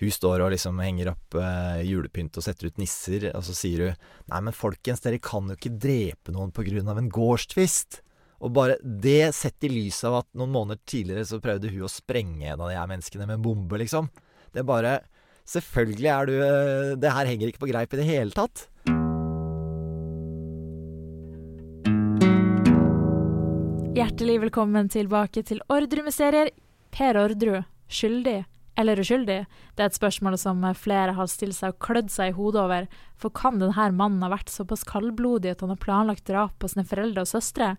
Hun står og liksom henger opp eh, julepynt og setter ut nisser, og så sier hun Nei, men folkens, dere kan jo ikke drepe noen på grunn av en gårdstvist. Og bare det sett i lys av at noen måneder tidligere så prøvde hun å sprenge en av de her menneskene med en bombe, liksom. Det er bare Selvfølgelig er du eh, Det her henger ikke på greip i det hele tatt. Hjertelig velkommen tilbake til Orderud-mysterier. Per Ordru, skyldig eller uskyldig? Det er et spørsmål som flere har stilt seg og klødd seg i hodet over. For kan denne mannen ha vært såpass kaldblodig at han har planlagt drap på sine foreldre og søstre?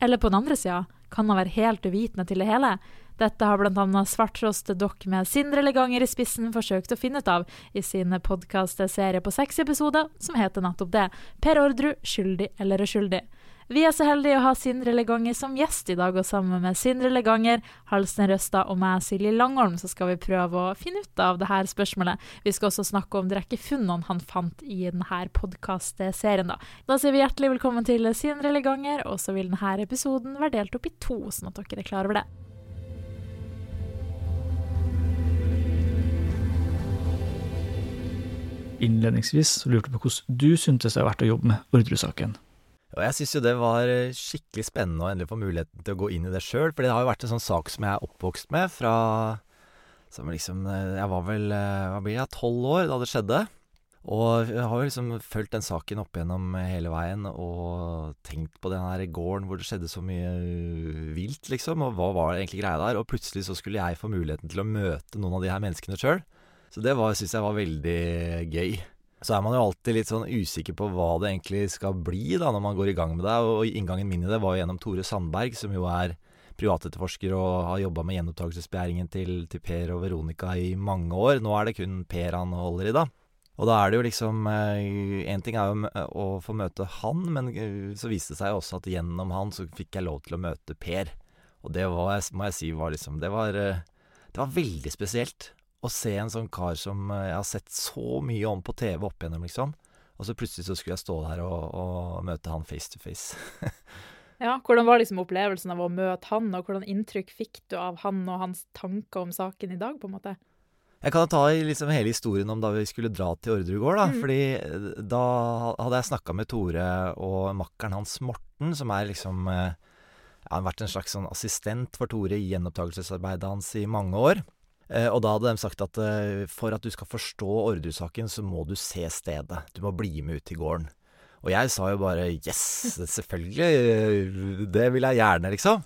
Eller på den andre sida, kan han være helt uvitende til det hele? Dette har bl.a. Svarttrost dokk med Sindre Leganger i spissen forsøkt å finne ut av i sin podkastserie på seks episoder, som heter nettopp det, Per Ordru skyldig eller uskyldig. Vi er så heldige å ha Sindre Leganger som gjest i dag, og sammen med Sindre Leganger, Halsen Røstad og meg, Silje Langholm, så skal vi prøve å finne ut av det her spørsmålet. Vi skal også snakke om de rekke funnene han fant i denne podkastserien, da. Da sier vi hjertelig velkommen til Sindre Leganger, og så vil denne episoden være delt opp i to, sånn at dere er klar over det. Innledningsvis lurte jeg på hvordan du syntes det har vært å jobbe med Orderud-saken. Og jeg syns jo det var eh, skikkelig spennende å endelig få muligheten til å gå inn i det sjøl, for det har jo vært en sånn sak som jeg er oppvokst med fra som liksom eh, Jeg var vel, eh, hva blir jeg, tolv år da det skjedde. Og jeg har jo liksom fulgt den saken opp igjennom hele veien og tenkt på den her gården hvor det skjedde så mye vilt, liksom. Og hva var egentlig greia der? Og plutselig så skulle jeg få muligheten til å møte noen av de her menneskene sjøl. Så det syns jeg var veldig gøy. Så er man jo alltid litt sånn usikker på hva det egentlig skal bli da når man går i gang med det. Og inngangen min i det var jo gjennom Tore Sandberg, som jo er privatetterforsker og har jobba med gjenopptakelsesbegjæringen til, til Per og Veronica i mange år. Nå er det kun Per han holder i, da. Og da er det jo liksom Én ting er jo å få møte han, men så viste det seg også at gjennom han så fikk jeg lov til å møte Per. Og det var, må jeg si var liksom Det var, det var veldig spesielt å se en sånn kar som jeg har sett så mye om på TV opp igjennom, liksom. Og så plutselig så skulle jeg stå der og, og møte han face to face. ja, hvordan var liksom opplevelsen av å møte han, og hvordan inntrykk fikk du av han og hans tanker om saken i dag, på en måte? Jeg kan ta liksom hele historien om da vi skulle dra til Orderud. Da. Mm. Fordi eh, da hadde jeg snakka med Tore og makkeren hans Morten, som er liksom ja, Han har vært en slags sånn assistent for Tore i gjenopptakelsesarbeidet hans i mange år. Eh, og da hadde de sagt at eh, for at du skal forstå Orderud-saken, så må du se stedet. Du må bli med ut til gården. Og jeg sa jo bare yes, selvfølgelig, det vil jeg gjerne, liksom.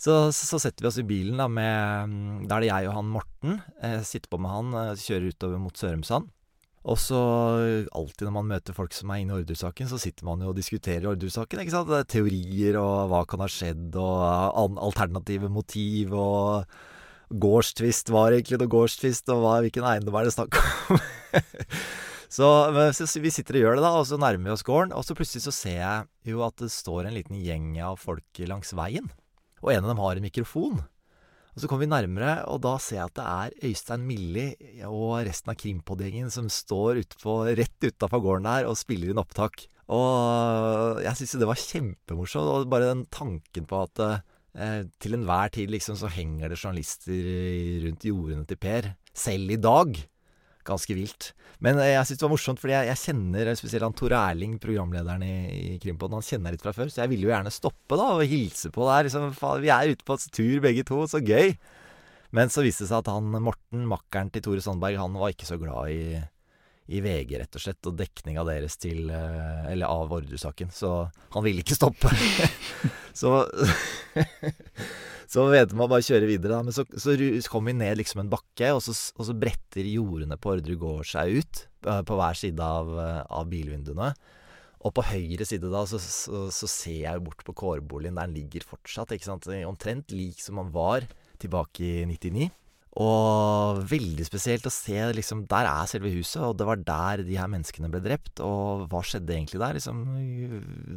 Så, så, setter vi oss i bilen da med Da er det jeg og han Morten. Jeg sitter på med han, eh, kjører utover mot Sørumsand. Og så alltid når man møter folk som er inne i Orderud-saken, så sitter man jo og diskuterer Orderud-saken. ikke sant? Er teorier og hva kan ha skjedd, og alternative motiv, og gårdstvist var egentlig noe gårdstvist, og hva, hvilken eiendom er det snakk om? så, så, vi sitter og gjør det, da, og så nærmer vi oss gården, og så plutselig så ser jeg jo at det står en liten gjeng av folk langs veien. Og en av dem har en mikrofon. Og så kommer vi nærmere, og da ser jeg at det er Øystein Millie og resten av Krimpod-gjengen som står utpå, rett utafor gården der og spiller inn opptak. Og jeg syns jo det var kjempemorsomt. Og bare den tanken på at eh, til enhver tid liksom så henger det journalister rundt jordene til Per. Selv i dag. Ganske vilt. Men eh, jeg syns det var morsomt, fordi jeg, jeg kjenner spesielt han Tore Erling, programlederen i, i Krimpodden. Han kjenner jeg litt fra før, så jeg ville jo gjerne stoppe da og hilse på der. Liksom, vi er ute på tur begge to, så gøy! Men så viste det seg at han Morten, makkeren til Tore Sandberg, han var ikke så glad i i VG, rett og slett, og dekning av deres til Eller av Orderud-saken. Så han ville ikke stoppe. så Så vedte man bare kjøre videre, da. Men så, så kom vi ned liksom en bakke, og så, og så bretter jordene på Orderud gård seg ut på hver side av, av, bilvinduene. Og på høyre side da, så, så, så ser jeg bort på kårboligen, der den ligger fortsatt. ikke sant? Omtrent lik som han var tilbake i 99. Og veldig spesielt å se liksom Der er selve huset, og det var der de her menneskene ble drept. Og hva skjedde egentlig der? Liksom,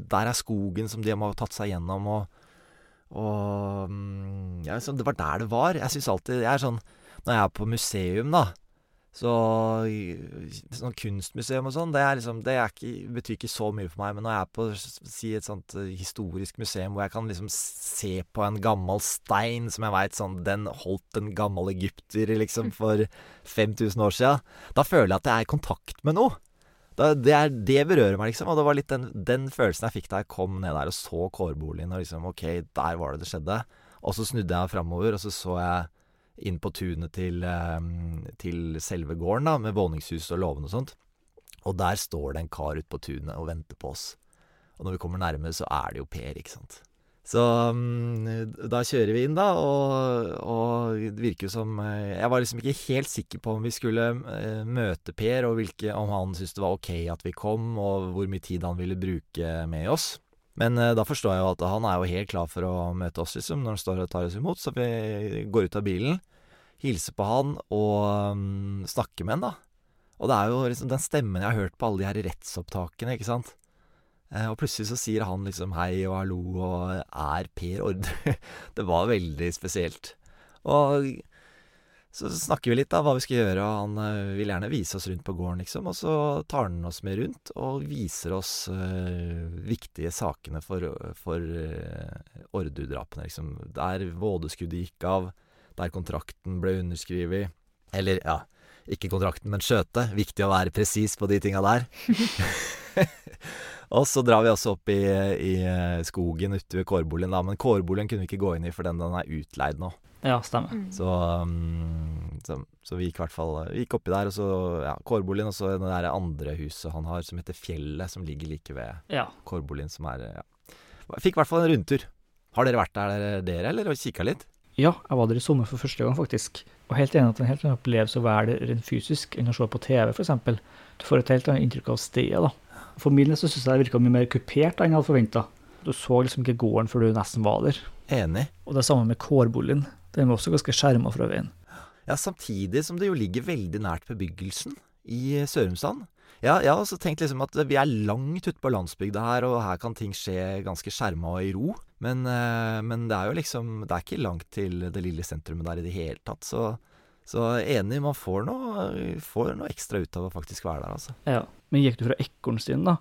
der er skogen som de har tatt seg gjennom, og, og ja, liksom, Det var der det var. Jeg syns alltid Jeg er sånn Når jeg er på museum, da, så sånn kunstmuseum og sånn, det, er liksom, det er ikke, betyr ikke så mye for meg. Men når jeg er på si et sånt uh, historisk museum hvor jeg kan liksom se på en gammel stein som jeg veit sånn Den holdt en gammel egypter liksom for 5000 år sia. Da føler jeg at jeg er i kontakt med noe. Da, det, er, det, berører meg, liksom. Og det var litt den, den, følelsen jeg fikk da jeg kom ned der og så kårboligen. Og liksom, ok, der var det det skjedde. Og så snudde jeg framover, og så så jeg inn på tunet til, ehm, til selve gården, da, med våningshus og låven og sånt. Og der står det en kar ute på tunet og venter på oss. Og når vi kommer nærmere, så er det jo Per, ikke sant. Så um, da kjører vi inn, da, og, og, det virker jo som eh, Jeg var liksom ikke helt sikker på om vi skulle uh, møte Per, og hvilke, om han syntes det var ok at vi kom, og hvor mye tid han ville bruke med oss. Men uh, da forstår jeg jo at han er jo helt klar for å møte oss, liksom, når han står og tar oss imot. Så vi går ut av bilen, hilser på han og um, snakker med han, da. Og det er jo liksom den stemmen jeg har hørt på alle de her rettsopptakene, ikke sant. Uh, og plutselig så sier han liksom hei og hallo og er Per Ordre. det var veldig spesielt. Og så snakker vi litt da, hva vi skal gjøre, og han uh, vil gjerne vise oss rundt på gården, liksom. Og så tar han oss med rundt og viser oss uh, viktige sakene for, for uh, Ordu-drapene, liksom. Der vådeskuddet gikk av, der kontrakten ble underskrevet. Eller, ja, ikke kontrakten, men skjøtet. Viktig å være presis på de tinga der. og så drar vi også opp i, i skogen ute ved kårboligen, da. Men kårboligen kunne vi ikke gå inn i, for den, den er utleid nå. Ja, stemmer. Mm. Så, um, så, så, vi gikk i hvert fall Vi gikk oppi der, og så ja, kårboligen, og så det der andre huset han har som heter Fjellet, som ligger like ved ja. kårboligen, som er ja. Fikk i hvert fall en rundtur. Har dere vært der, dere, eller og kikka litt? Ja, jeg var der i sommer for første gang, faktisk. Og helt enig at det er en helt annen opplevelse å være der rent fysisk enn å se på TV, f.eks. Du får et helt annet inntrykk av stedet, da. For min del så syns jeg det virka mye mer kupert enn jeg hadde forventa. Du så liksom ikke gården før du nesten var der. Enig. Og det samme med kårboligen. Den var også ganske skjerma fra veien. Ja, samtidig som det jo ligger veldig nært bebyggelsen i Sørumsand. Ja, jeg har også tenkt liksom at vi er langt ute på landsbygda her, og her kan ting skje ganske skjerma og i ro. Men, eh, men, det er jo liksom Det er ikke langt til det lille sentrumet der i det hele tatt. Så, så enig, man får noe, får noe ekstra ut av å faktisk være der, altså. Ja, Men gikk du fra ekornstien, da?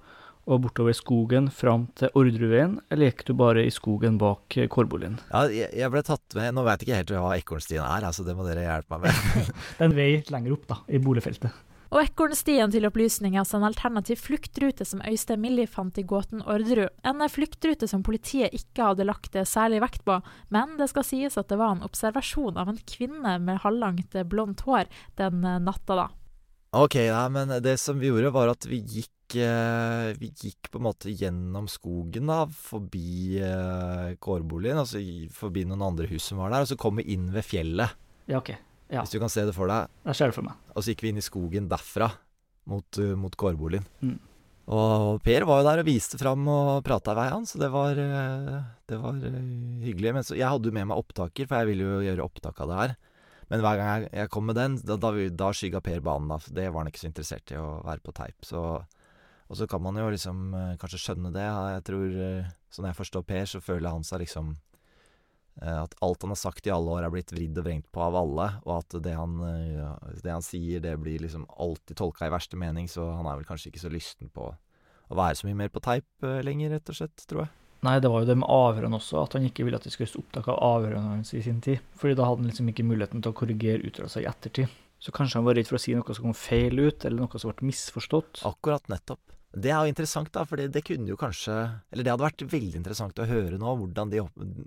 Og bortover skogen fram til Orderudveien, eller gikk du bare i skogen bak Korbolien? Ja, jeg ble tatt med Nå vet jeg ikke helt hva Ekornstien er, altså det må dere hjelpe meg med. det er en vei lenger opp, da, i boligfeltet. Og Ekornstien til opplysning er altså en alternativ fluktrute som Øystein Millie fant i gåten Orderud. En fluktrute som politiet ikke hadde lagt særlig vekt på, men det skal sies at det var en observasjon av en kvinne med halvlangt blondt hår den natta da. Ok, ja, men det som vi gjorde var at vi gikk Eh, vi gikk på en måte gjennom skogen, da, forbi uh, kårboligen, altså forbi noen andre hus som var der, og så kom vi inn ved fjellet. Ja, ok. Ja. Hvis du kan se det for deg. Jeg ser det for meg. Og så gikk vi inn i skogen derfra, mot, uh, mot kårboligen. Mm. Og Per var jo der og viste fram og prata i vei, han, så det var, det var hyggelig. Men så, jeg hadde jo med meg opptaker, for jeg ville jo gjøre opptak av det her. Men hver gang jeg, jeg kom med den, da, da, da skygga Per banen. Da. Det var han ikke så interessert i å være på teip. Så og så kan man jo liksom kanskje skjønne det. Jeg tror, sånn jeg forstår Per, så føler han seg liksom Eh, at alt han har sagt i alle år, er blitt vridd og vrengt på av alle. Og at det han, eh, det han sier, det blir liksom alltid tolka i verste mening. Så han er vel kanskje ikke så lysten på å være så mye mer på teip eh, lenger, rett og slett, tror jeg. Nei, det var jo det med avhørene også, at han ikke ville at det skulle gjøres opptak av avhørene hans i sin tid. Fordi da hadde han liksom ikke muligheten til å korrigere uttalelser i ettertid. Så kanskje han var redd for å si noe som kom feil ut, eller noe som ble misforstått. Akkurat nettopp. Det er jo interessant, da, for det kunne jo kanskje Eller det hadde vært veldig interessant å høre nå, hvordan de,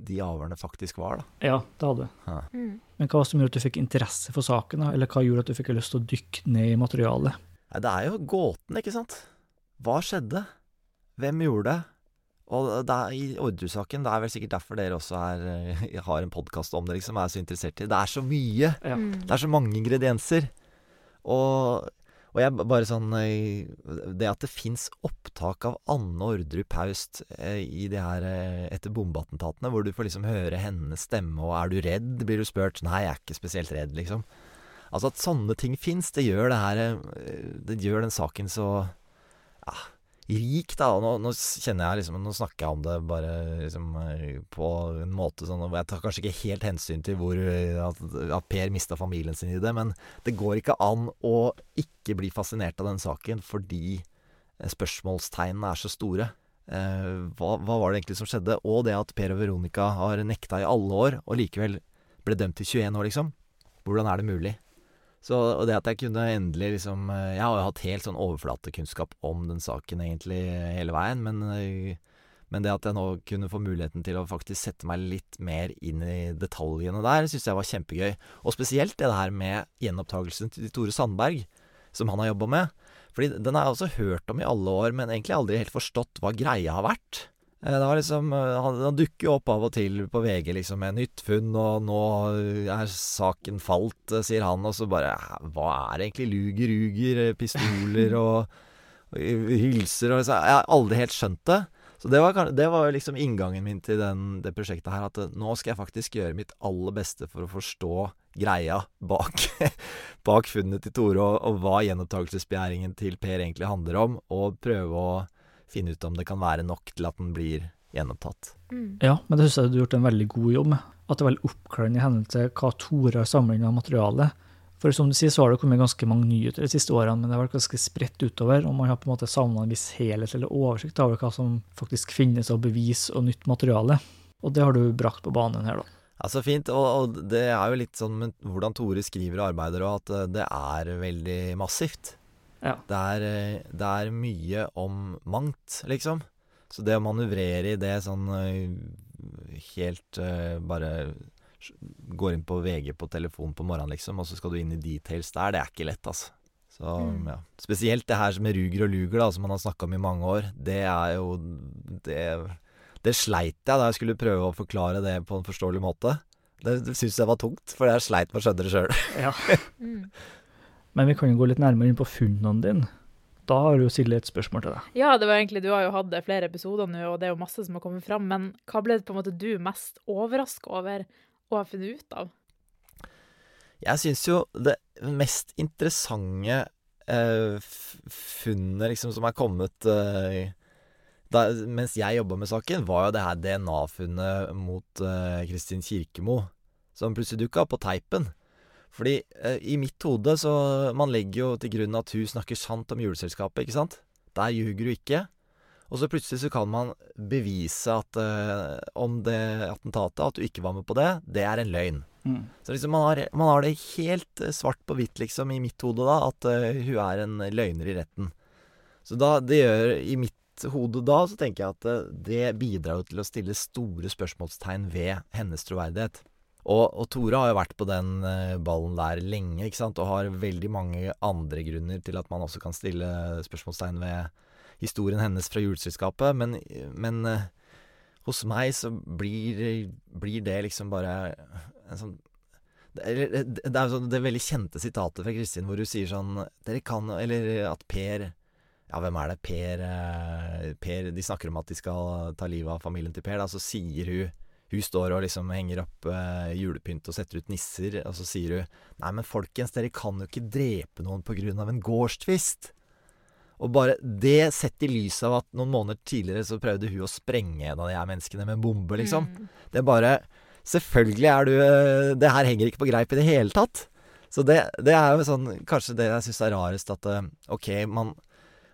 de avhørene faktisk var, da. Ja, det hadde Ja. Mm. Men hva var det som gjorde at du fikk interesse for saken, da? Eller hva gjorde at du fikk lyst til å dykke ned i materialet? Nei, det er jo gåten, ikke sant? Hva skjedde? Hvem gjorde det? Og det er, i Orderud-saken, det er vel sikkert derfor dere også er, eh, har en podkast om det, liksom, er så interessert i. Det er så mye! Ja. Mm. Det er så mange ingredienser. Og, og jeg bare sånn eh, Det at det fins opptak av Anne Orderud Paust eh, i det her eh, etter bombeattentatene, hvor du får liksom høre hennes stemme, og 'er du redd?' blir du spurt. 'Nei, jeg er ikke spesielt redd', liksom. Altså at sånne ting fins, det gjør det her Det gjør den saken så ja, rik, da. Nå, nå kjenner jeg liksom Nå snakker jeg om det bare liksom på en måte sånn Jeg tar kanskje ikke helt hensyn til hvor eh, at, at Per mista familien sin i det, men det går ikke an å ikke bli fascinert av den saken fordi eh, spørsmålstegnene er så store. Eh, hva, hva var det egentlig som skjedde? Og det at Per og Veronica har nekta i alle år, og likevel ble dømt til 21 år, liksom. Hvordan er det mulig? Så og det at jeg kunne endelig liksom eh, Jeg har jo hatt helt sånn overflatekunnskap om den saken egentlig eh, hele veien, men, eh, men det at jeg nå kunne få muligheten til å faktisk sette meg litt mer inn i detaljene der, syns jeg var kjempegøy. Og spesielt det her med gjenopptakelsen til Tore Sandberg, som han har jobba med. Fordi den har jeg også hørt om i alle år, men egentlig aldri helt forstått hva greia har vært. Eh, Det var liksom, eh, han, han dukker jo opp av og til på VG liksom med nytt funn, og nå er saken falt, eh, sier han, og så bare Hva er egentlig? Luger, ruger, eh, pistoler og, og hylser og liksom Jeg har aldri helt skjønt det. Så det var, det var liksom inngangen min til den, det prosjektet her, at nå skal jeg faktisk gjøre mitt aller beste for å forstå greia bak, bak funnet til Tore, og, og hva gjenopptakelsesbegjæringen til Per egentlig handler om, og prøve å finne ut om det kan være nok til at den blir gjenopptatt. Mm. Ja, men det syns jeg du har gjort en veldig god jobb med. At det er veldig oppklarende i henhold til hva Tore har samlet av materiale. For som du sier, så har det kommet ganske mange nyheter de siste årene, men det har vært ganske spredt utover, og man har på en måte savna en viss helhet eller oversikt over hva som faktisk finnes av bevis og nytt materiale. Og det har du brakt på banen her, da. Ja, så fint. Og, og det er jo litt sånn med hvordan Tore skriver og arbeider, og at eh, det er veldig massivt. Ja. Det er, eh, det er mye om mangt, liksom. Så det å manøvrere i det sånn eh, helt uh, bare Går inn på VG på telefon på morgenen, liksom, og så skal du inn i details der. Det er ikke lett, altså. Så, Mm. ja. Spesielt det her med Ruger og Luger, da, som man har snakka om i mange år. Det er jo Det, det sleit jeg da jeg skulle prøve å forklare det på en forståelig måte. Det, det syns jeg var tungt, for jeg sleit med å skjønne det sjøl. Ja. Mm. Men vi kan jo gå litt nærmere inn på funnene dine. Da har jo Silje et spørsmål til deg. Ja, det var egentlig, du har jo hatt flere episoder nå, og det er jo masse som har kommet fram, men hva ble det på en måte du mest overraska over å ha funnet ut av? Jeg syns jo det mest interessante eh, funnet liksom som er kommet eh, da, mens jeg jobba med saken, var jo det her DNA-funnet mot eh, Kristin Kirkemo, som plutselig dukka opp på teipen. Fordi eh, i mitt hode så Man legger jo til grunn at hun snakker sant om juleselskapet, ikke sant? Der ljuger hun ikke. Og så plutselig så kan man bevise at eh, om det attentatet, at du ikke var med på det, det er en løgn. Så liksom man har, man har det helt eh, svart på hvitt, liksom, i mitt hode, da, at eh, hun er en løgner i retten. Så da, det gjør I mitt hode da, så tenker jeg at eh, det bidrar jo til å stille store spørsmålstegn ved hennes troverdighet. Og, og Tore har jo vært på den eh, ballen der lenge, ikke sant, og har veldig mange andre grunner til at man også kan stille spørsmålstegn ved historien hennes fra juleselskapet, men, men eh, hos meg så blir, blir det liksom bare en sånn det er, det sånn det veldig kjente sitatet fra Kristin hvor hun sier sånn Dere kan Eller at Per Ja, hvem er det? Per, eh, per De snakker om at de skal ta livet av familien til Per, da. Så sier hun Hun står og liksom henger opp eh, julepynt og setter ut nisser, og så sier hun Nei, men folkens, dere kan jo ikke drepe noen på grunn av en gårdstvist. Og bare det sett i lys av at noen måneder tidligere så prøvde hun å sprenge en av de her menneskene med en bombe, liksom. Mm. Det bare Selvfølgelig er du eh, Det her henger ikke på greip i det hele tatt. Så det, det er jo sånn Kanskje det jeg syns er rarest, at eh, OK, man,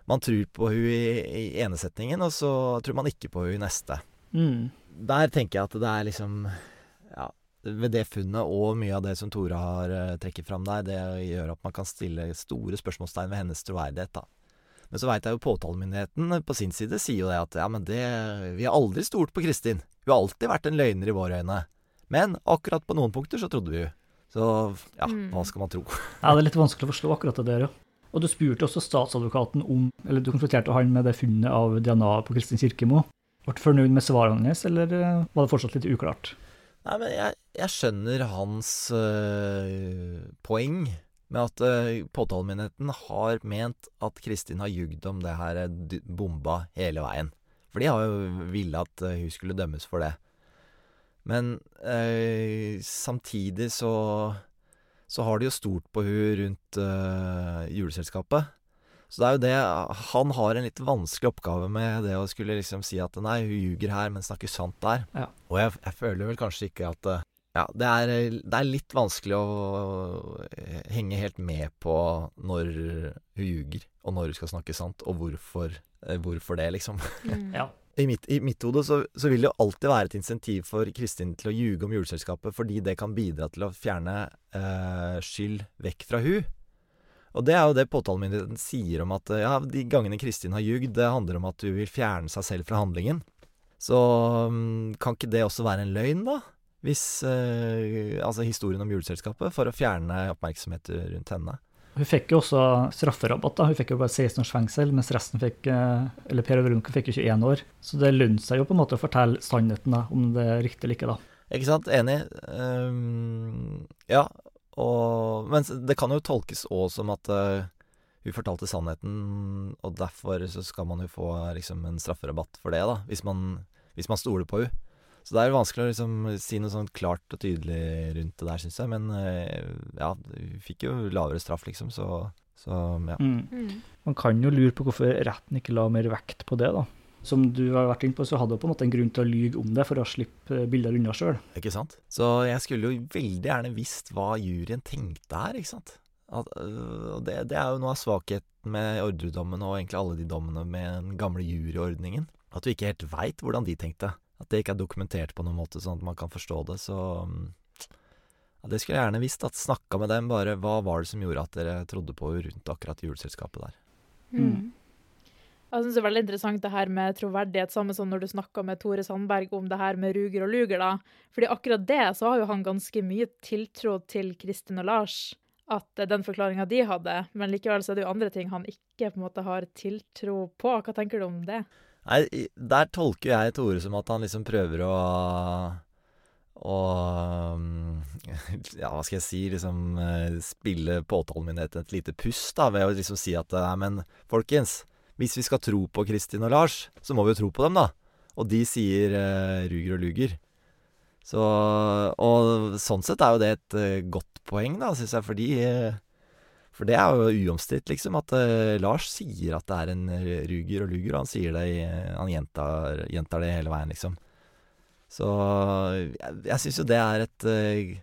man tror på hun i, i ene setningen, og så tror man ikke på hun i neste. Mm. Der tenker jeg at det er liksom Ja, ved det funnet og mye av det som Tore har uh, trekker fram der, det gjør at man kan stille store spørsmålstegn ved hennes troverdighet, da. Men så veit jeg jo påtalemyndigheten på sin side sier jo det at ja, men det Vi har aldri stolt på Kristin. Hun har alltid vært en løgner i våre øyne. Men akkurat på noen punkter så trodde vi jo. Så ja, hva skal man tro? Ja, det er litt vanskelig å forstå akkurat det der, ja. Og du spurte også statsadvokaten om Eller du konfronterte han med det funnet av DNA på Kristin Kirkemo. Ble du fornøyd med svaret hans, eller eh, var det fortsatt litt uklart? Nei, men jeg, jeg skjønner hans øh, poeng med at øh, påtalemyndigheten har ment at Kristin har ljugd om det her bomba hele veien. For de har jo villet at hun skulle dømmes for det. Men øh, samtidig så så har de jo stort på hun rundt juleselskapet. Så det er jo det Han har en litt vanskelig oppgave med det å skulle liksom si at nei, hun ljuger her, men snakker sant der. Ja. Og jeg, jeg føler vel kanskje ikke at øh, Ja, det er, det er litt vanskelig å øh, henge helt med på når hun ljuger, og når hun skal snakke sant, og hvorfor, øh, hvorfor det, liksom. Ja. I mitt, I mitt hode så, så vil det jo alltid være et insentiv for Kristin til å ljuge om juleselskapet, fordi det kan bidra til å fjerne eh, skyld vekk fra hun. Og det er jo det påtalemyndigheten sier om at ja, de gangene Kristin har ljugd, det handler om at hun vil fjerne seg selv fra handlingen. Så mm, kan ikke det også være en løgn, da? Hvis eh, Altså historien om juleselskapet, for å fjerne oppmerksomhet rundt henne. Hun fikk jo også strafferabatt. da. Hun fikk jo bare 16 års fengsel, mens resten fikk eh, Eller Per Veronica fikk jo 21 år. Så det lønner seg jo på en måte å fortelle sannheten, da, om det er riktig eller ikke, da. Ikke sant? Enig. Um, ja, og Men det kan jo tolkes òg som at eh, hun fortalte sannheten, og derfor så skal man jo få liksom en strafferabatt for det, da. Hvis man, hvis man stoler på henne. Så det er jo vanskelig å liksom si noe sånn klart og tydelig rundt det der, syns jeg. Men eh, ja, hun fikk jo lavere straff, liksom, så, så ja. Mm. Man kan jo lure på hvorfor retten ikke la mer vekt på det, da. Som du har vært inne på, så hadde hun på en måte en grunn til å lyge om det for å slippe bilder unna sjøl. Ikke sant? Så jeg skulle jo veldig gjerne visst hva juryen tenkte her, ikke sant? At, øh, det, det er jo noe av svakheten med Orderud-dommen og egentlig alle de dommene med den gamle juryordningen. At du ikke helt veit hvordan de tenkte. At det ikke er dokumentert på noen måte sånn at man kan forstå det. Så mm, ja, det skulle jeg gjerne visst. At Snakka med dem bare. Hva var det som gjorde at dere trodde på rundt akkurat juleselskapet der? Mm. Jeg synes det er veldig interessant det her med troverdighet, samme som når du snakka med Tore Sandberg om det her med Ruger og Luger, da. Fordi akkurat det så har jo han ganske mye tiltro til Kristin og Lars, at er den forklaringa de hadde, men likevel så er det jo andre ting han ikke på en måte har tiltro på. Hva tenker du om det? Nei, der tolker jeg Tore som at han liksom prøver å mm, Ja, hva skal jeg si Liksom eh, spille påtalemyndigheten et lite pust da, ved å liksom si at nei, men folkens, hvis vi skal tro på Kristin og Lars, så må vi jo tro på dem, da. Og de sier eh, Ruger og Luger. Så Og sånn sett er jo det et eh, godt poeng, da, syns jeg, fordi eh, For det er jo uomstridt, liksom, at eh, Lars sier at det er en eh, Ruger og Luger, og han sier det i Han gjentar, gjentar det hele veien, liksom. Så jeg, jeg syns jo det er et eh,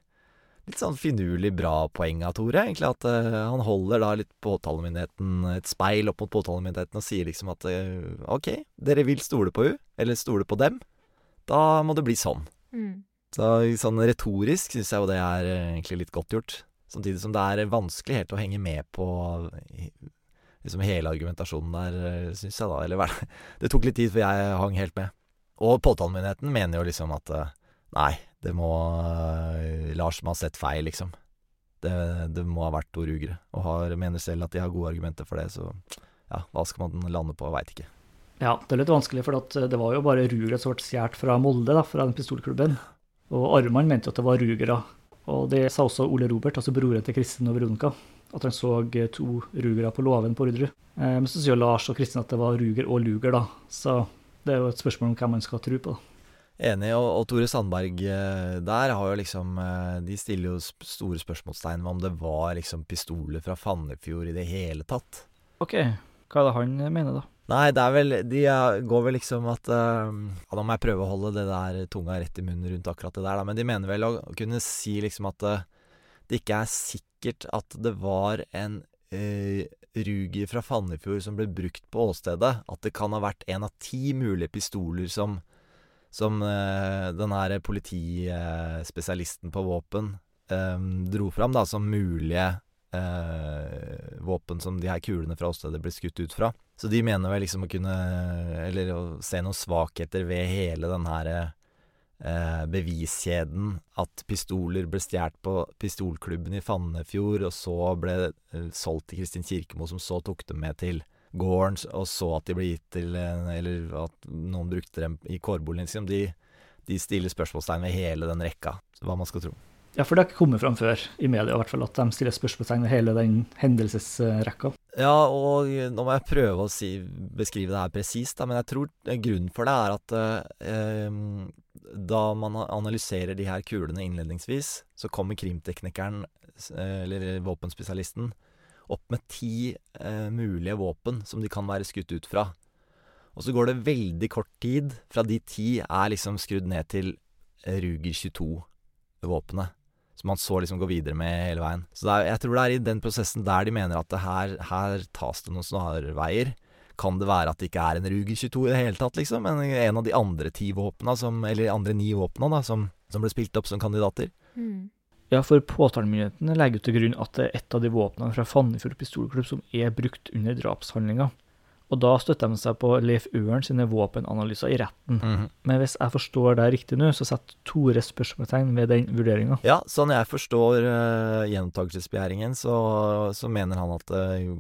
litt sånn finurlig bra poeng av Tore, egentlig. At eh, han holder da litt påtalemyndigheten et speil opp mot påtalemyndigheten og sier liksom at eh, OK, dere vil stole på hun, eller stole på dem. Da må det bli sånn. Mm. Så sånn retorisk syns jeg jo det er eh, egentlig litt godt gjort. Samtidig som det er vanskelig helt å henge med på eh, liksom hele argumentasjonen der, syns jeg da. Eller hva- det tok litt tid før jeg hang helt med. Og påtalemyndigheten mener jo liksom at eh, nei, det må eh, Lars må ha sett feil, liksom. Det, det må ha vært to rugere. Og har, mener selv at de har gode argumenter for det, så ja, hva skal man lande på, veit ikke. Ja, det er litt vanskelig, for at det var jo bare Ruger som ble stjålet fra Molde, da, fra den pistolklubben. Og Arman mente jo at det var rugere. Og det sa også Ole Robert, altså broren til Kristin og Veronica, at han så eh, to rugere på låven på Orderud. Eh, men så sier Lars og Kristin at det var ruger og luger, da. Så det er jo et spørsmål om hvem man skal tro på. da. Enig, og, og Tore Sandberg eh, der har jo liksom eh, De stiller jo store spørsmålstegn ved om det var liksom pistoler fra Fannefjord i det hele tatt. OK, hva er det han mener, da? Nei, det er vel De går vel liksom at uh, ja, Da må jeg prøve å holde det der tunga rett i munnen rundt akkurat det der, da. Men de mener vel å kunne si liksom at uh, det ikke er sikkert at det var en uh, Ruger fra Fannefjord som ble brukt på åstedet. At det kan ha vært en av ti mulige pistoler som, som den her politispesialisten på våpen dro fram da, som mulige våpen som de her kulene fra åstedet ble skutt ut fra. Så de mener vel liksom å kunne Eller å se noen svakheter ved hele den her eh, beviskjeden. At pistoler ble stjålet på pistolklubben i Fannefjord, og så ble eh, solgt til Kristin Kirkemo, som så tok dem med til gården, og så at de ble gitt til Eller at noen brukte dem i kårboligen. De, de stiller spørsmålstegn ved hele den rekka, hva man skal tro. Ja, for det har ikke kommet fram før i media, i hvert fall, at de stiller spørsmålstegn ved hele den hendelsesrekka. Ja, og nå må jeg prøve å si, beskrive det her presist, men jeg tror grunnen for det er at eh, da man analyserer de her kulene innledningsvis, så kommer krimteknikeren, eller våpenspesialisten, opp med ti eh, mulige våpen som de kan være skutt ut fra. Og så går det veldig kort tid fra de ti er liksom skrudd ned til Ruger 22-våpenet som man så liksom gå videre med hele veien. Så er, jeg tror det er i den prosessen der de mener at her, her, tas det noen snarveier. Kan det være at det ikke er en Ruger 22 i det hele tatt, liksom? Men en av de andre ti våpna, eller andre ni våpna, da, som, som, ble spilt opp som kandidater. Mm. Ja, for påtalemyndighetene legger til grunn at det er et av de våpnene fra Fannefjord pistolklubb som er brukt under drapshandlinga. Og da støtter de seg på Leif Øren sine våpenanalyser i retten. Mm -hmm. Men hvis jeg forstår deg riktig nå, så setter Tore spørsmålstegn ved den vurderinga? Ja, sånn jeg forstår uh, gjentakelsesbegjæringen, så, så, mener han at uh,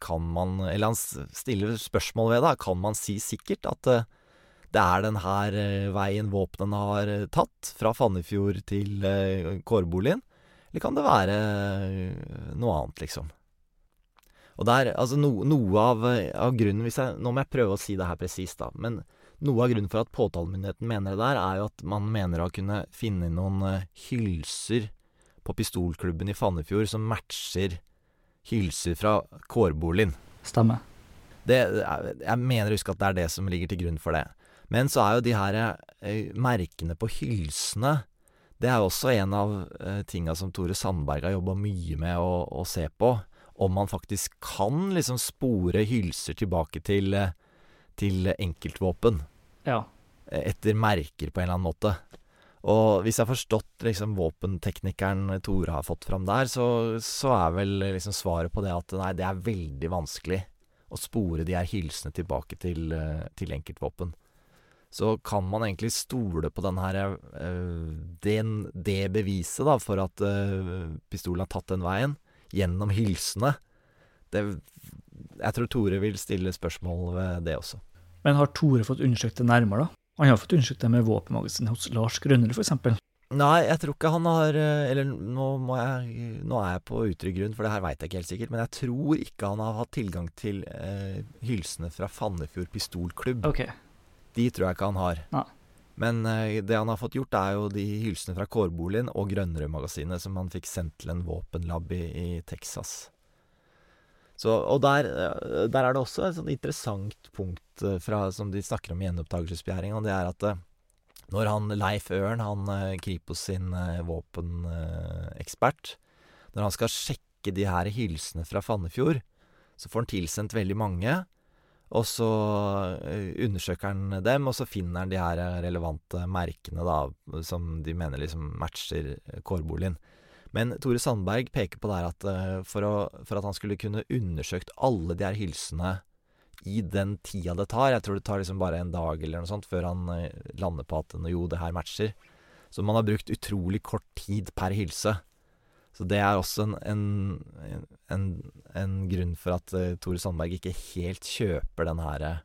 kan man Eller han stiller spørsmål ved det. Kan man si sikkert at uh, det er den her uh, veien våpnene har tatt, fra Fannefjord til uh, kårboligen? Eller kan det være noe annet, liksom? Og der, altså no, Noe av, av, grunnen hvis jeg, Nå må jeg prøve å si det her presist, da. Men noe av grunnen for at påtalemyndigheten mener det der, er jo at man mener å kunne finne noen hylser på pistolklubben i Fannefjord som matcher hylser fra kårboligen. Stemmer. Det, jeg mener å huske at det er det som ligger til grunn for det. Men så er jo de her uh, merkene på hylsene Det er jo også en av uh, tinga som Tore Sandberg har jobba mye med å, å se på om man faktisk kan liksom spore hylser tilbake til, eh, til enkeltvåpen. Ja. Etter merker, på en eller annen måte. Og hvis jeg har forstått liksom våpenteknikeren Tore har fått fram der, så, så, er vel liksom svaret på det at nei, det er veldig vanskelig å spore de her hylsene tilbake til, eh, til enkeltvåpen. Så kan man egentlig stole på den her, øh, den, det beviset da, for at øh, pistolen har tatt den veien gjennom hylsene. Det, jeg tror Tore vil stille spørsmål ved det også. Men har Tore fått undersøkt det nærmere, da? Han har fått undersøkt det med våpenmagasinet hos Lars Grønnerud, f.eks. Nei, jeg tror ikke han har eh, Eller nå, jeg, nå er jeg på utrygg grunn, for det her veit jeg ikke helt sikkert. Men jeg tror ikke han har hatt tilgang til eh, hylsene fra Fannefjord pistolklubb. Okay. De tror jeg ikke han har. Nei. Men uh, det han har fått gjort, er jo de hylsene fra Kårboligen og Grønnerød-magasinet som han fikk sendt til en våpenlab i, i Texas. Så, og der, uh, der, er det også et sånt interessant punkt uh, fra, som de snakker om i gjenopptakelsesbegjæringa. det er at når han Leif Ørn, han Kripos sin våpenekspert, når han skal sjekke de her hylsene fra Fannefjord, så får han tilsendt veldig mange. Og så eh, undersøker han dem, og så finner han de her relevante merkene da, som de mener liksom matcher kårboligen. Men Tore Sandberg peker på der at eh, for, å, for, at han skulle kunne undersøkt alle de her hylsene i den tida det tar Jeg tror det tar liksom bare en dag eller noe sånt før han eh, lander på at jo, det her matcher. Så man har brukt utrolig kort tid per hylse. Så det er også en, en, en, en grunn for at uh, Tore Sandberg ikke helt kjøper den her uh,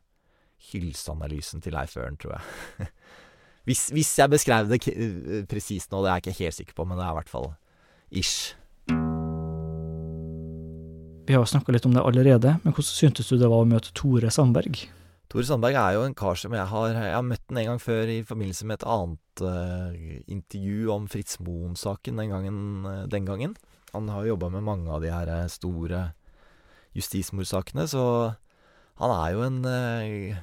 hylseanalysen til Leif Øren, tror jeg. hvis, hvis, jeg beskrev det uh, presist nå, det er jeg ikke helt sikker på, men det er i hvert fall ish. Vi har snakka litt om det allerede, men hvordan syntes du det var å møte Tore Sandberg? Tore Sandberg er jo en kar som jeg har Jeg har møtt en gang før i forbindelse med et annet uh, intervju om Fritz Moen-saken den, uh, den, gangen. Han har jo jobba med mange av de her eh, store justismordsakene, så Han er jo en eh,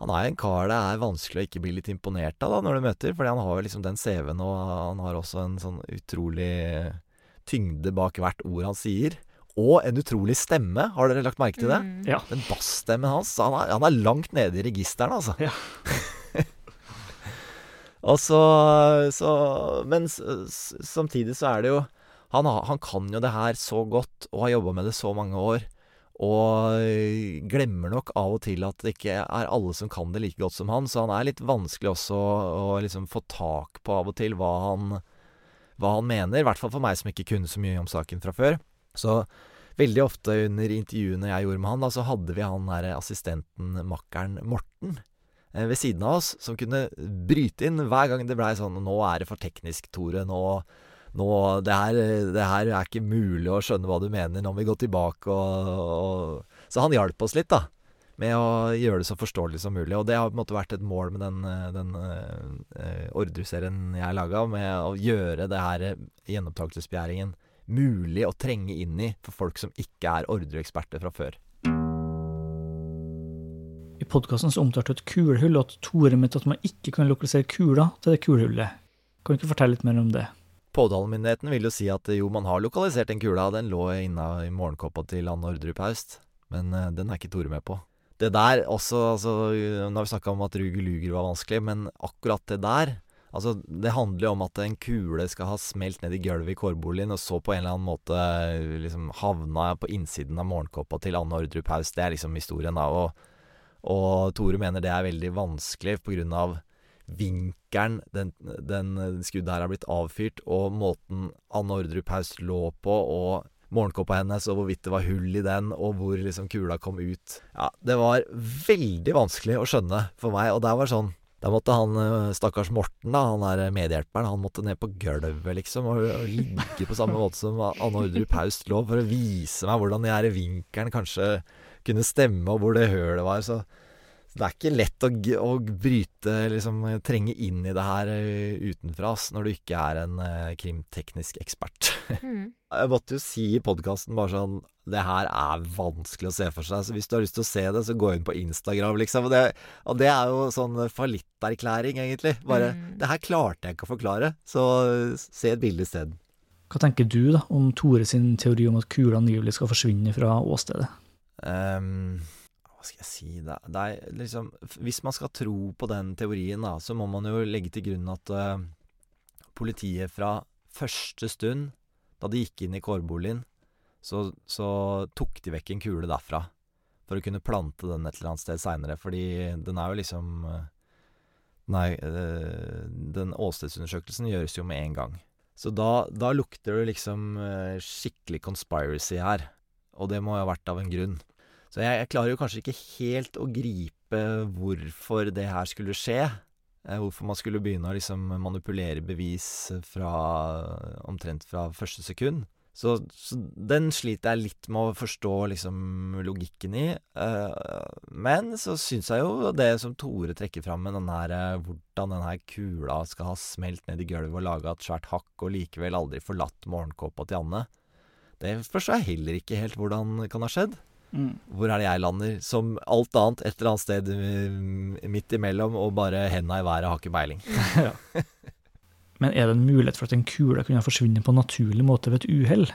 Han er en kar det er vanskelig å ikke bli litt imponert av da, når du møter, fordi han har jo liksom den CV-en, og han har også en sånn utrolig tyngde bak hvert ord han sier. Og en utrolig stemme, har dere lagt merke til det? Mm. Ja. Den bassstemmen hans, han er, han er langt nede i registeren, altså. Ja. og så, så Men samtidig så er det jo han, han kan jo det her så godt, og har jobba med det så mange år. Og glemmer nok av og til at det ikke er alle som kan det like godt som han. Så han er litt vanskelig også å, å liksom få tak på av og til hva han, hva han mener. I hvert fall for meg som ikke kunne så mye om saken fra før. Så veldig ofte under intervjuene jeg gjorde med han, da, så hadde vi han der assistenten, makkeren Morten, eh, ved siden av oss, som kunne bryte inn hver gang det blei sånn 'Nå er det for teknisk, Tore. Nå, nå det, her, det her er ikke mulig å skjønne hva du mener. Nå må vi gå tilbake og, og Så han hjalp oss litt, da. Med å gjøre det så forståelig som mulig. Og det har på en måte vært et mål med den, den uh, Orderud-serien jeg laga, med å gjøre det her gjenopptakelsesbegjæringen mulig å trenge inn i for folk som ikke er Orderud-eksperter fra før. I podkasten omtalte du et kulehull, og at Tore mente at man ikke kan lokalisere kula til det kulehullet. Kan du ikke fortelle litt mer om det? Påtalemyndigheten vil jo si at jo, man har lokalisert den kula. Den lå inna i morgenkåpa til Anne Ordrup Haust. Men eh, den er ikke Tore med på. Det der også, altså Nå har vi snakka om at Ruger Luger var vanskelig, men akkurat det der Altså, det handler jo om at en kule skal ha smelt ned i gulvet i kårboligen, og så på en eller annen måte eh, liksom havna på innsiden av morgenkåpa til Anne Ordrup Haus. Det er liksom historien, da. Og, og Tore mener det er veldig vanskelig på grunn av vinkelen den, den skuddet her har blitt avfyrt, og måten Anne Ordrup Haus lå på, og morgenkåpa hennes, og hvorvidt det var hull i den, og hvor liksom kula kom ut. Ja, det var veldig vanskelig å skjønne for meg, og det var sånn da måtte han eh, stakkars Morten, da, han der medhjelperen, han måtte ned på gulvet, liksom, og, og ligge på samme måte som Anne Ordrup Haust lå, for å vise meg hvordan de her vinkelen kanskje kunne stemme, og hvor det hølet var. Så, så det er ikke lett å, å bryte, liksom trenge inn i det her eh, utenfra, ass, når du ikke er en eh, krimteknisk ekspert. Mm. Jeg måtte jo si i podkasten bare sånn Det her er vanskelig å se for seg. Så hvis du har lyst til å se det, så gå inn på Instagram, liksom. Og det, og det er jo sånn fallitterklæring, egentlig. Bare Mm. Det her klarte jeg ikke å forklare, så se et bilde isteden. Hva tenker du da om Tore sin teori om at kula angivelig skal forsvinne fra åstedet? Ehm, hva skal jeg si det, det er liksom Hvis man skal tro på den teorien, da, så må man jo legge til grunn at uh, politiet fra første stund, da de gikk inn i kårboligen, så, så tok de vekk en kule derfra. For å kunne plante den et eller annet sted seinere. Fordi den er jo liksom eh, Nei, uh, den åstedsundersøkelsen gjøres jo med en gang. Så da, da lukter det liksom uh, skikkelig conspiracy her. Og det må jo ha vært av en grunn. Så jeg, jeg klarer jo kanskje ikke helt å gripe hvorfor det her skulle skje. Eh, hvorfor man skulle begynne å liksom manipulere bevis fra omtrent fra første sekund. Så, så den sliter jeg litt med å forstå liksom logikken i. Eh, men så syns jeg jo det som Tore trekker fram med den eh, hvordan den her kula skal ha smelt ned i gulvet og laga et svært hakk og likevel aldri forlatt morgenkåpa til Anne, det forstår jeg heller ikke helt hvordan kan ha skjedd. Hvor er det jeg lander? Som alt annet et eller annet sted mm, midt imellom, og bare henda i været, har ikke peiling. Men er det en mulighet for at en kule kunne forsvinne på en naturlig måte ved et uhell?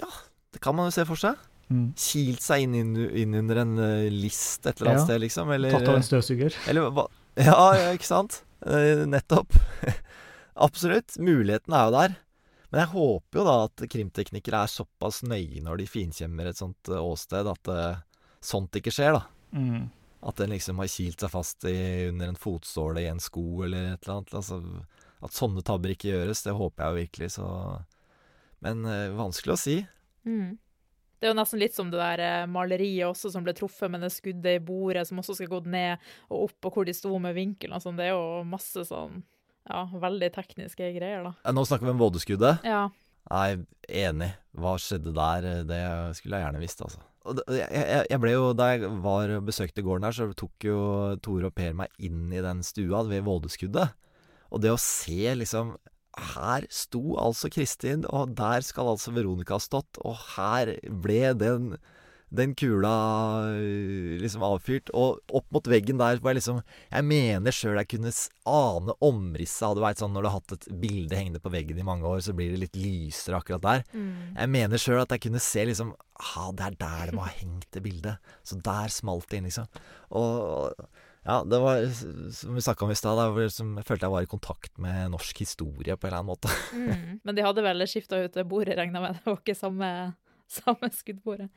Ja, det kan man jo se for seg. Mm. Kilt seg inn, inn, inn under en eh, list et eller annet Ja. sted, liksom. Eller, Tatt av en støvsuger? eller hva Ja, ja, ikke sant? Eh, nettopp. Absolutt. Muligheten er jo der. Men jeg håper jo da at krimteknikere er såpass nøye når de finkjemmer et sånt eh, åsted, at uh, sånt ikke skjer, da. Mm. At den liksom har kilt seg fast i, under en fotsåle i en sko eller et eller annet. Altså, at sånne tabber ikke gjøres, det håper jeg jo virkelig, så Men uh, vanskelig å si. Mm. Det er jo nesten litt som det der maleriet også som ble truffet med det skuddet i bordet, som også skal gått ned og opp, og hvor de sto med vinkelen og sånn. Det er jo masse sånn ja, veldig tekniske greier, da. Nå snakker vi om vådeskuddet. Ja. Nei, enig. Hva skjedde der? Det skulle jeg gjerne visst, altså. Jeg, jeg, jeg ble jo, Da jeg var og besøkte gården her, så tok jo Tore og Per meg inn i den stua ved vådeskuddet. Og det å se liksom Her sto altså Kristin, og der skal altså Veronica ha stått, og her ble den den kula øh, liksom avfyrt. Og opp mot veggen der hvor jeg liksom Jeg mener sjøl jeg kunne ane omrisset av Du veit sånn når du har hatt et bilde hengende på veggen i mange år, så blir det litt lysere akkurat der. Mm. Jeg mener sjøl at jeg kunne se liksom ah, det er der det må ha hengt, det bildet. Så der smalt det inn, liksom. Og ja, det var som vi snakka om i stad, liksom, jeg følte jeg var i kontakt med norsk historie på en eller annen måte. Mm. Men de hadde vel skifta ut bordet, regna med? Det var ikke samme, samme skuddbordet?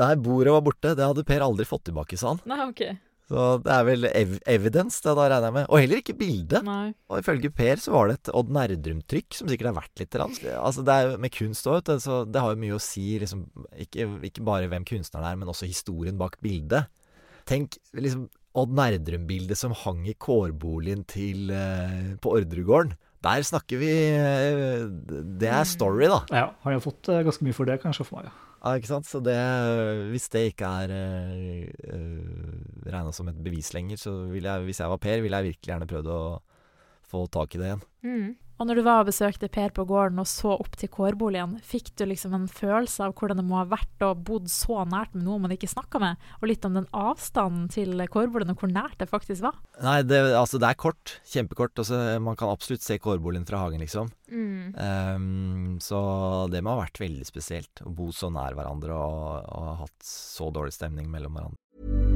Nei, bordet var borte. Det hadde Per aldri fått tilbake, sa han. Nei, OK. Så det er vel ev evidence, det da regner jeg med. Og heller ikke bilde. Nei. Og ifølge Per så var det et Odd Nerdrum-trykk som sikkert er verdt litt. Altså det er jo med kunst òg, så det har jo mye å si, liksom, ikke, ikke bare hvem kunstneren er, men også historien bak bildet. Tenk liksom Odd Nerdrum-bildet som hang i kårboligen til eh, på Ordregården. Der snakker vi eh, Det er story, da. Ja, han har fått eh, ganske mye for det, kanskje, for meg. Ja. Ja, ikke sant? Så det Hvis det ikke er uh, regna som et bevis lenger, så vil jeg, hvis jeg var Per, ville jeg virkelig gjerne prøvd å få tak i det igjen. Og når du var og besøkte Per på gården og så opp til kårboligen, fikk du liksom en følelse av hvordan det må ha vært å bodd så nært med noen man ikke snakka med, og litt om den avstanden til kårboligen og hvor nært det faktisk var? Nei, det, altså det er kort. Kjempekort. Altså, man kan absolutt se kårboligen fra hagen, liksom. Mm. Um, så det må ha vært veldig spesielt å bo så nær hverandre og, og ha hatt så dårlig stemning mellom hverandre.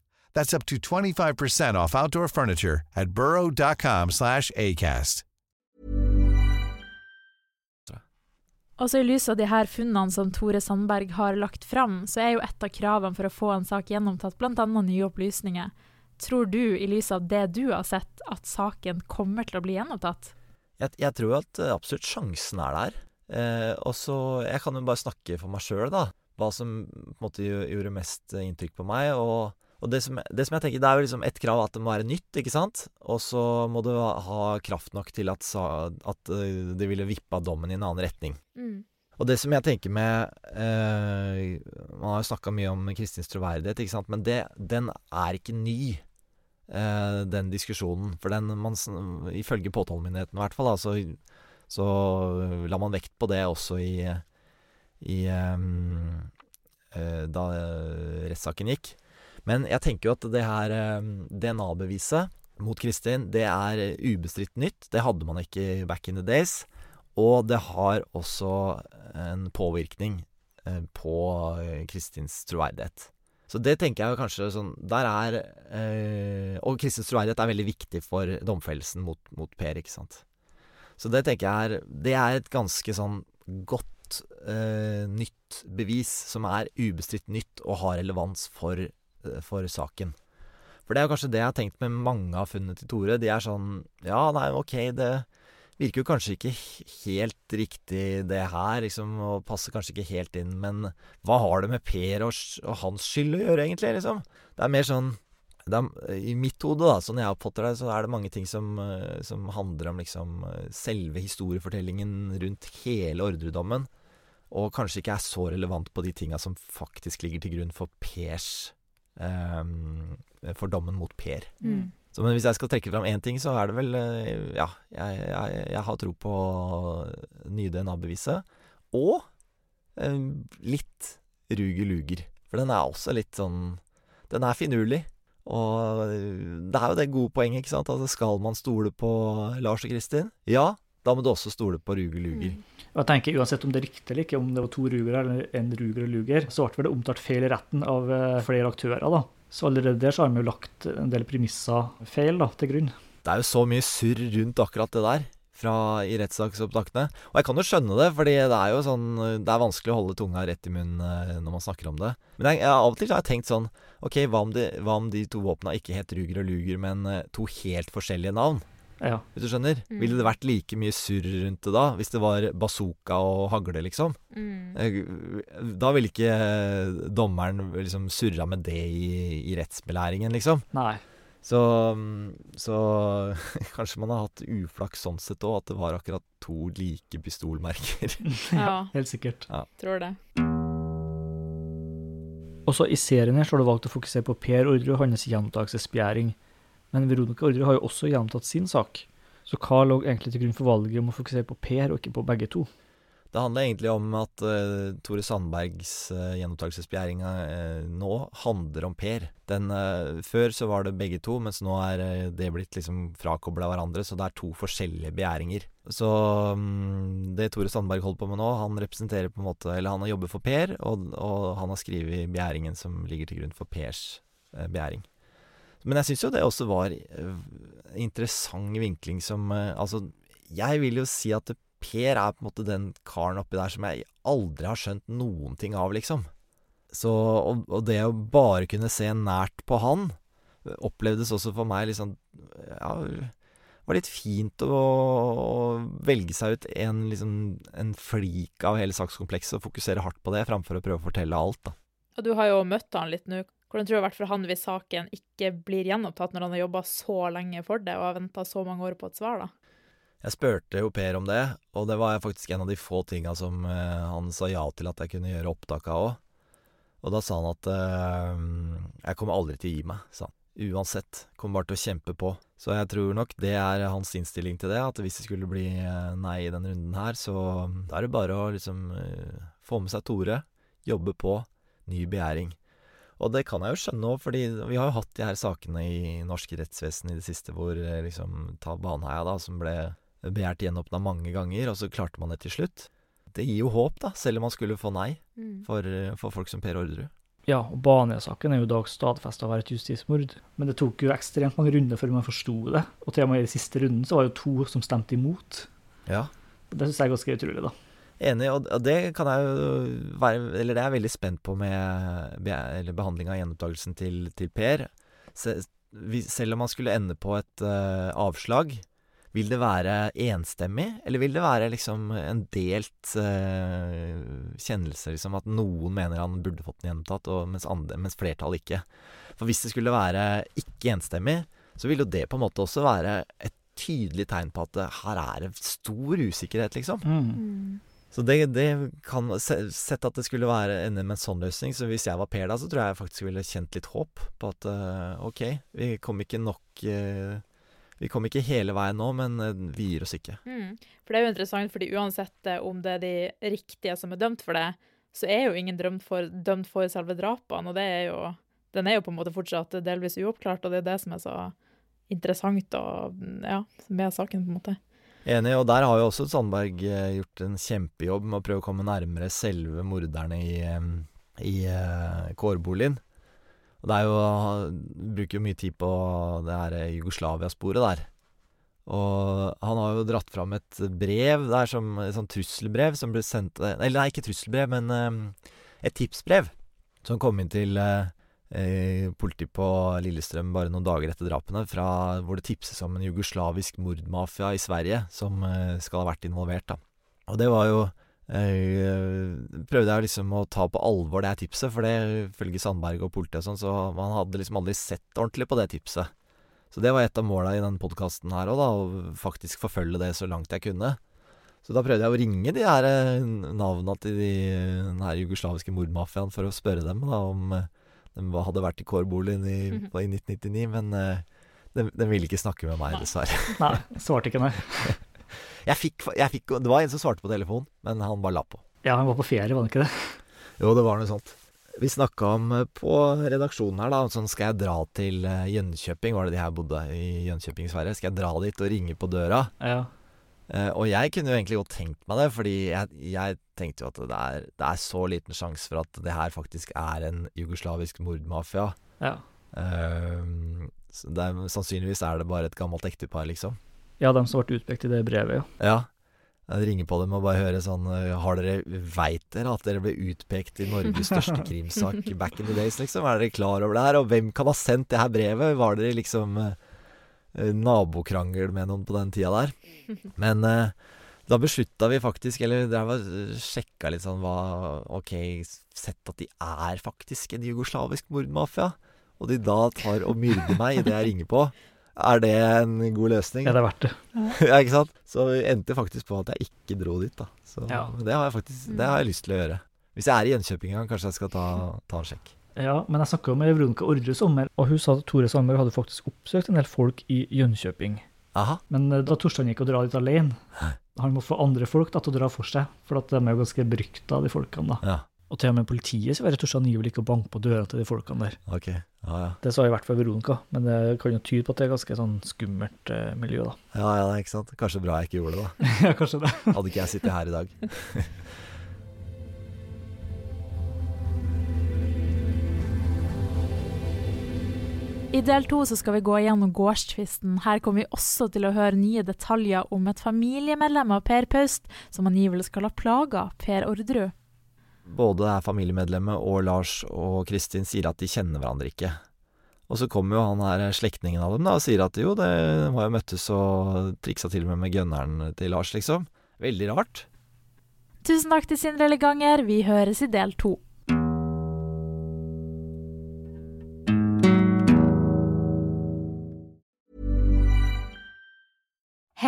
That's up to 25% off outdoor furniture at burrow.com slash ACAST. Og så I lys av de her funnene som Tore Sandberg har lagt fram, så er jo et av kravene for å få en sak gjennomtatt bl.a. nye opplysninger. Tror du, i lys av det du har sett, at saken kommer til å bli gjenopptatt? Jeg, jeg tror at eh, absolutt sjansen er der. Eh, og så Jeg kan jo bare snakke for meg sjøl, da. Hva som på en måte gjorde mest inntrykk på meg. Og, og det, som, det, som, jeg tenker, det er jo liksom ett krav at det må være nytt, ikke sant? Og så må det ha kraft nok til at, at eh, det ville vippa dommen i en annen retning. Mm. Og det som jeg tenker med eh, Man har jo snakka mye om Kristins troverdighet, ikke sant. Men det, den er ikke ny. Eh, den diskusjonen. For den man, ifølge påtalemyndigheten i hvert fall, da, så, så la man vekt på det også i, i eh, da rettssaken gikk. Men jeg tenker jo at det her DNA-beviset mot Kristin, det er ubestridt nytt. Det hadde man ikke back in the days. Og det har også en påvirkning på Kristins troverdighet. Så det tenker jeg kanskje sånn Der er eh, Og Kristins troverdighet er veldig viktig for domfellelsen mot, mot, Per, ikke sant. Så det tenker jeg er Det er et ganske sånn godt eh, nytt bevis, som er ubestridt nytt og har relevans for, for saken. For det er jo kanskje det jeg har tenkt med mange av funnene til Tore. De er sånn Ja, nei, ok, det virker jo kanskje ikke helt riktig det her, liksom, og passer kanskje ikke helt inn, men hva har det med Per og, og hans skyld å gjøre, egentlig, liksom? Det er mer sånn er, I mitt hode, da, sånn jeg oppfatter det, så er det mange ting som, som handler om liksom selve historiefortellingen rundt hele ordredommen, og kanskje ikke er så relevant på de tinga som faktisk ligger til grunn for Pers eh, For dommen mot Per. Mm. Så, men hvis jeg skal trekke fram én ting, så er det vel eh, Ja, jeg, jeg, jeg har tro på nye DNA-beviset. Og eh, litt Ruger Luger. For den er også litt sånn Den er finurlig. Og det er jo det gode poenget, ikke sant. Altså, skal man stole på Lars og Kristin? Ja, da må du også stole på Ruger Luger. Og jeg tenker Uansett om det er riktig eller ikke, om det var to Ruger eller en Ruger og Luger, så ble det omtalt feil i retten av eh, flere aktører. da. Så allerede der så har vi jo lagt en del premisser feil da, til grunn. Det er jo så mye surr rundt akkurat det der fra, i rettssaksopptakene. Og jeg kan jo skjønne det, fordi det er jo sånn Det er vanskelig å holde tunga rett i munnen eh, når man snakker om det. Men jeg, jeg, av og til har jeg tenkt sånn Ok, hva om de, hva om de to våpna ikke het Ruger og Luger, men eh, to helt forskjellige navn? Ja. Hvis du skjønner? Mm. Ville det vært like mye surr rundt det da, hvis det var bazooka og hagle, liksom? Mm. Eh, Da ville ikke eh, dommeren liksom surra med det i, i rettsbelæringen, liksom. Nei. Så, mm, så kanskje man har hatt uflaks sånn sett òg, at det var akkurat to like pistolmerker. Ja, Helt sikkert. tror det. Også i serien her så har du valgt å fokusere på Per Ordre og hans gjenopptakelsesbegjæring. Men Veronica Ordre har jo også gjentatt sin sak. Så hva lå egentlig til grunn for valget om å fokusere på Per og ikke på begge to? Det handler egentlig om at uh, Tore Sandbergs uh, gjenopptakelsesbegjæring uh, nå handler om Per. Den, uh, før så var det begge to, mens nå er eh, det blitt liksom frakobla hverandre, så det er to forskjellige begjæringer. Så um, det Tore Sandberg holder på med nå, han representerer på en måte Eller han har jobbet for Per, og, og han har skrevet begjæringen som ligger til grunn for Pers eh, begjæring. Men jeg syns jo det også var eh, interessant vinkling som eh, Altså, jeg vil jo si at Per er på en måte den karen oppi der som jeg aldri har skjønt noen ting av, liksom. Så, og, og det å bare kunne se nært på han, eh, opplevdes også for meg liksom Ja, det var litt fint å, å velge seg ut en, liksom, en flik av hele sakskomplekset og fokusere hardt på det, framfor å prøve å fortelle alt, da. Og du har jo møtt han litt nå. Hvordan tror du det har vært for han hvis saken ikke blir gjenopptatt når han har jobba så lenge for det og har venta så mange år på et svar, da? Jeg spurte jo Per om det, og det var faktisk en av de få tinga som eh, han sa ja til at jeg kunne gjøre opptak av òg. Og da sa han at eh, jeg kommer aldri til å gi meg, sa han. Uansett. Kommer bare til å kjempe på. Så jeg tror nok det er hans innstilling til det, at hvis det skulle bli eh, nei i denne runden her, så da er det bare å liksom få med seg Tore, jobbe på, ny begjæring. Og det kan jeg jo skjønne òg, fordi vi har jo hatt de her sakene i norsk rettsvesen i det siste hvor eh, liksom ta Baneheia, da, som ble begjært gjenåpna mange ganger, og så klarte man det til slutt. Det gir jo håp, da, selv om man skulle få nei for, for folk som Per Orderud. Ja, og Baneheia-saken er jo i dag stadfesta å være et justismord. Men det tok jo ekstremt mange runder før man forsto det. Og til og med i siste runden så var det jo to som stemte imot. Ja. Det syns jeg er ganske utrolig, da. Enig, og det kan jeg jo være Eller det er jeg veldig spent på med be, eller behandling av gjenoppdagelsen til, til Per. Se, vi, selv om han skulle ende på et uh, avslag, vil det være enstemmig, eller vil det være liksom en delt uh, kjennelse, liksom at noen mener han burde fått den gjenopptatt, og mens, andre, mens flertallet ikke? For hvis det skulle være ikke enstemmig, så vil jo det på en måte også være et tydelig tegn på at det, her er det stor usikkerhet, liksom. Mm. Så det, det kan Sett at det skulle være ende med en sånn løsning, så hvis jeg var Per da, så tror jeg faktisk ville kjent litt håp på at eh, ok, vi kom ikke nok eh, Vi kom ikke hele veien nå, men eh, vi gir oss ikke. Mm. For det er jo interessant, fordi uansett om det er de riktige som er dømt for det, så er jo ingen dømt for, dømt for selve drapene, og det er jo Den er jo på en måte fortsatt delvis uoppklart, og det er det som er så interessant og ja, med saken, på en måte. Enig, og der har jo også Sandberg eh, gjort en kjempejobb med å prøve å komme nærmere selve morderne i, i eh, kårboligen. Og det er jo bruker jo mye tid på det her eh, Jugoslavia-sporet der. Og han har jo dratt fram et brev der som Et sånt trusselbrev som ble sendt Eller nei, ikke trusselbrev, men et tipsbrev som kom inn til eh, eh, på Lillestrøm bare noen dager etter drapene, fra, hvor det tipses om en jugoslavisk mordmafia i Sverige som eh, skal ha vært involvert. da. Og det var jo eh, Prøvde jeg liksom å ta på alvor det her tipset, for det ifølge Sandberg og politiet og sånn, så man hadde liksom aldri sett ordentlig på det tipset. Så det var et av måla i den podkasten her òg, da, å faktisk forfølge det så langt jeg kunne. Så da prøvde jeg å ringe de her navna til de, den her jugoslaviske mordmafiaen for å spørre dem da om eh, de hadde vært i kårboligen i, på- i 1999, men eh, de, de ville ikke snakke med meg, dessverre. Nei, svarte ikke, nei. Jeg fikk, jeg fikk, det var en som svarte på telefonen, men han bare la på. Ja, han var på ferie, var han ikke det? Jo, det var noe sånt. Vi snakka om eh, på redaksjonen her, da, sånn skal jeg dra til eh, Jönköping, var det de her bodde i Jönköping, Sverige. Skal jeg dra dit og ringe på døra? Ja. Eh, og jeg kunne jo egentlig godt tenkt meg det, fordi jeg, jeg tenkte jo at det er, det er så liten sjanse for at det her faktisk er en jugoslavisk mordmafia. Ja. Uh, er, sannsynligvis er det bare et gammelt ektepar, liksom. ja, de som ble utpekt i det brevet, ja. Ja. Jeg ringer på dem og bare hører sånn eh, Har dere Veit dere at dere ble utpekt i Norges største krimsak back in the days, liksom? Er dere klar over det her? Og hvem kan ha sendt det her brevet? Var dere liksom eh, nabokrangel med noen på den tida der? Men eh, da beslutta vi faktisk, eller drev og sjekka litt sånn hva Ok, sett at de er faktisk en jugoslavisk mordmafia, og de da tar og myrder meg idet jeg ringer på. Er det en god løsning? Ja, det verdt det? ja, ikke sant? Så vi endte faktisk på at jeg ikke dro dit, da. Så Ja. det har jeg faktisk Det har jeg lyst til å gjøre. Hvis jeg er i Jönköping en gang, kanskje jeg skal ta, ta en sjekk. Ja, men jeg snakka med Veronica Ordre sommer, og hun sa at Tore Sandberg hadde faktisk oppsøkt en del folk i Jönköping. Aha. Men eh, da torde han ikke å dra dit alene. Han må få andre folk da, til å dra for seg, for at de er jo ganske berykta, de folkene. da. Ja. Og til og med politiet så var det Torstein angivelig ikke å banke på døra til de folkene der. Ok. Ja, ja. Det sa i hvert fall Veronica, men det kan jo tyde på at det er ganske sånn skummelt eh, miljø, da. Ja, ja, ikke sant. Kanskje bra jeg ikke gjorde det, da. ja, kanskje det. Hadde ikke jeg sittet her i dag. I del to så skal vi gå gjennom gårdstvisten. Her kommer vi også til å høre nye detaljer om et familiemedlem av Per Paust, som angivelig skal ha plaga Per Orderud. Både det familiemedlemmet og Lars og Kristin sier at de kjenner hverandre ikke. Og så kommer jo han her slektningen av dem da og sier at jo, det var jo møttes og triksa til og med med gunneren til Lars, liksom. Veldig rart. Tusen takk til Sindre Leganger. Vi høres i del to.